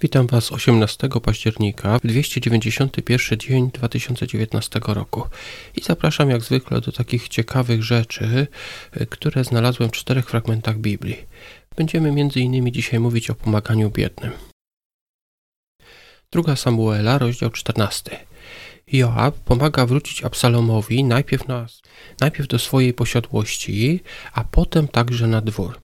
Witam Was 18 października, 291 dzień 2019 roku i zapraszam jak zwykle do takich ciekawych rzeczy, y, które znalazłem w czterech fragmentach Biblii. Będziemy innymi dzisiaj mówić o pomaganiu biednym. Druga Samuela, rozdział 14. Joab pomaga wrócić Absalomowi najpierw, na, najpierw do swojej posiadłości, a potem także na dwór.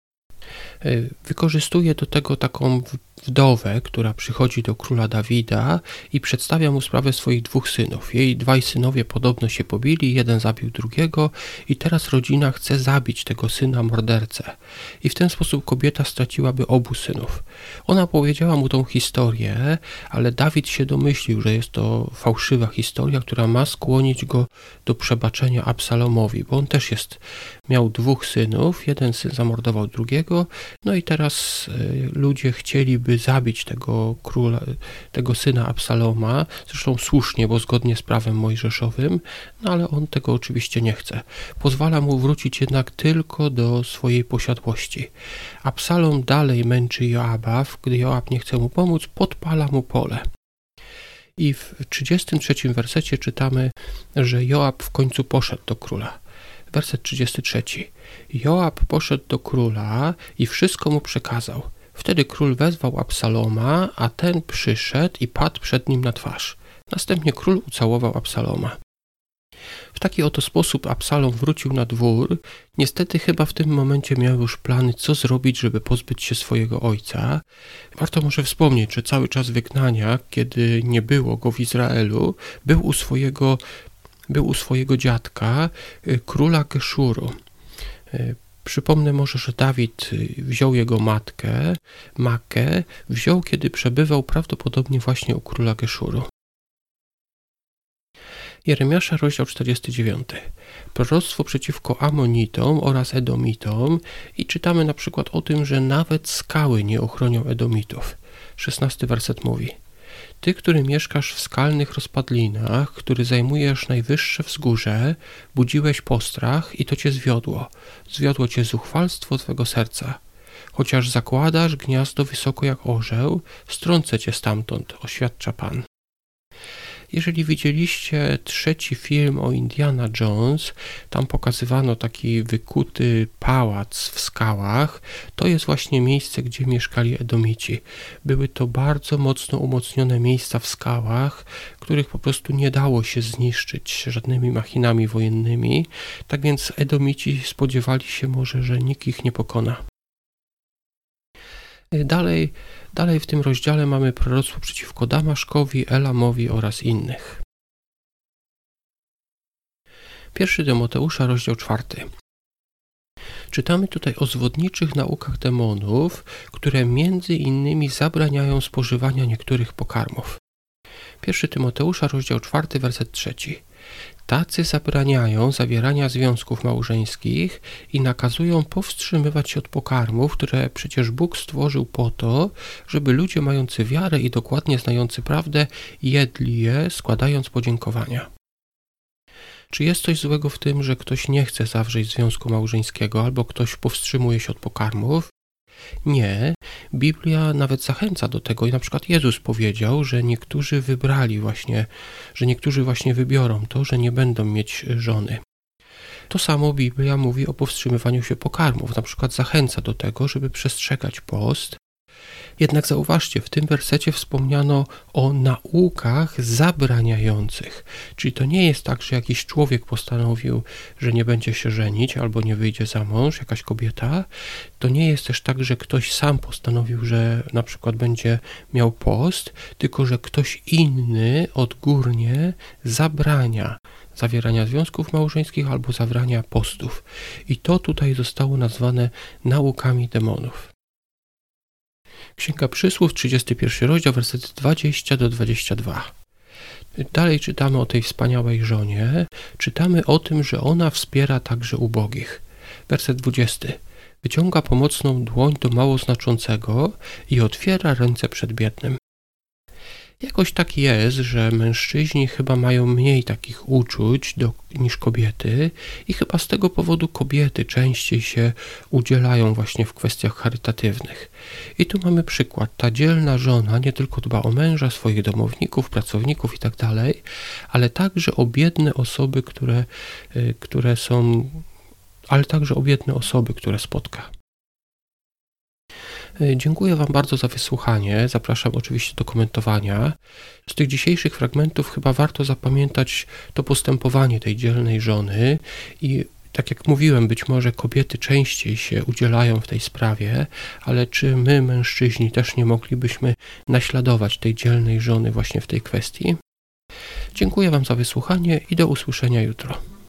Y, wykorzystuje do tego taką wdowę, która przychodzi do króla Dawida i przedstawia mu sprawę swoich dwóch synów. Jej dwaj synowie podobno się pobili, jeden zabił drugiego i teraz rodzina chce zabić tego syna mordercę. I w ten sposób kobieta straciłaby obu synów. Ona powiedziała mu tą historię, ale Dawid się domyślił, że jest to fałszywa historia, która ma skłonić go do przebaczenia Absalomowi, bo on też jest, miał dwóch synów, jeden syn zamordował drugiego, no i teraz y, ludzie chcieliby zabić tego króla, tego syna Absaloma, zresztą słusznie, bo zgodnie z prawem mojżeszowym, no ale on tego oczywiście nie chce. Pozwala mu wrócić jednak tylko do swojej posiadłości. Absalom dalej męczy Joaba, gdy Joab nie chce mu pomóc, podpala mu pole. I w 33 wersecie czytamy, że Joab w końcu poszedł do króla. Werset 33. Joab poszedł do króla i wszystko mu przekazał. Wtedy król wezwał Absaloma, a ten przyszedł i padł przed nim na twarz. Następnie król ucałował Absaloma. W taki oto sposób Absalom wrócił na dwór. Niestety chyba w tym momencie miał już plany, co zrobić, żeby pozbyć się swojego ojca. Warto może wspomnieć, że cały czas wygnania, kiedy nie było go w Izraelu, był u swojego, był u swojego dziadka, y, króla Geszuru. Przypomnę może, że Dawid y, wziął jego matkę, Makę, wziął, kiedy przebywał prawdopodobnie właśnie u króla Geszuru. Jeremiasza, rozdział 49. Proroctwo przeciwko Amonitom oraz Edomitom i czytamy na przykład o tym, że nawet skały nie ochronią Edomitów. 16 werset mówi – ty, który mieszkasz w skalnych rozpadlinach, który zajmujesz najwyższe wzgórze, budziłeś postrach i to cię zwiodło. Zwiodło cię zuchwalstwo twego serca. Chociaż zakładasz gniazdo wysoko jak orzeł, strącę cię stamtąd, oświadcza Pan. Jeżeli widzieliście trzeci film o Indiana Jones, tam pokazywano taki wykuty pałac w skałach. To jest właśnie miejsce, gdzie mieszkali Edomici. Były to bardzo mocno umocnione miejsca w skałach, których po prostu nie dało się zniszczyć żadnymi machinami wojennymi. Tak więc Edomici spodziewali się może, że nikt ich nie pokona. Dalej, dalej w tym rozdziale mamy proroctwo przeciwko Damaszkowi, Elamowi oraz innych. Pierwszy Tymoteusza, rozdział czwarty. Czytamy tutaj o zwodniczych naukach demonów, które między innymi zabraniają spożywania niektórych pokarmów. Pierwszy Tymoteusza, rozdział czwarty, werset trzeci. Tacy zabraniają zawierania związków małżeńskich i nakazują powstrzymywać się od pokarmów, które przecież Bóg stworzył po to, żeby ludzie mający wiarę i dokładnie znający prawdę jedli je, składając podziękowania. Czy jest coś złego w tym, że ktoś nie chce zawrzeć związku małżeńskiego albo ktoś powstrzymuje się od pokarmów? Nie, Biblia nawet zachęca do tego i na przykład Jezus powiedział, że niektórzy wybrali właśnie, że niektórzy właśnie wybiorą to, że nie będą mieć żony. To samo Biblia mówi o powstrzymywaniu się pokarmów, na przykład zachęca do tego, żeby przestrzegać post, jednak zauważcie, w tym wersecie wspomniano o naukach zabraniających. Czyli to nie jest tak, że jakiś człowiek postanowił, że nie będzie się żenić albo nie wyjdzie za mąż, jakaś kobieta. To nie jest też tak, że ktoś sam postanowił, że na przykład będzie miał post, tylko że ktoś inny odgórnie zabrania zawierania związków małżeńskich albo zawrania postów. I to tutaj zostało nazwane naukami demonów. Księga Przysłów, 31 rozdział, wersety 20 do 22. Dalej czytamy o tej wspaniałej żonie. Czytamy o tym, że ona wspiera także ubogich. Werset 20. Wyciąga pomocną dłoń do mało znaczącego i otwiera ręce przed biednym. Jakoś tak jest, że mężczyźni chyba mają mniej takich uczuć do, niż kobiety i chyba z tego powodu kobiety częściej się udzielają właśnie w kwestiach charytatywnych. I tu mamy przykład. Ta dzielna żona nie tylko dba o męża, swoich domowników, pracowników itd., tak ale także o biedne osoby, które, y, które są, ale także o biedne osoby, które spotka. E, dziękuję Wam bardzo za wysłuchanie. Zapraszam oczywiście do komentowania. Z tych dzisiejszych fragmentów chyba warto zapamiętać to postępowanie tej dzielnej żony i tak jak mówiłem, być może kobiety częściej się udzielają w tej sprawie, ale czy my, mężczyźni, też nie moglibyśmy naśladować tej dzielnej żony właśnie w tej kwestii? Dziękuję Wam za wysłuchanie i do usłyszenia jutro.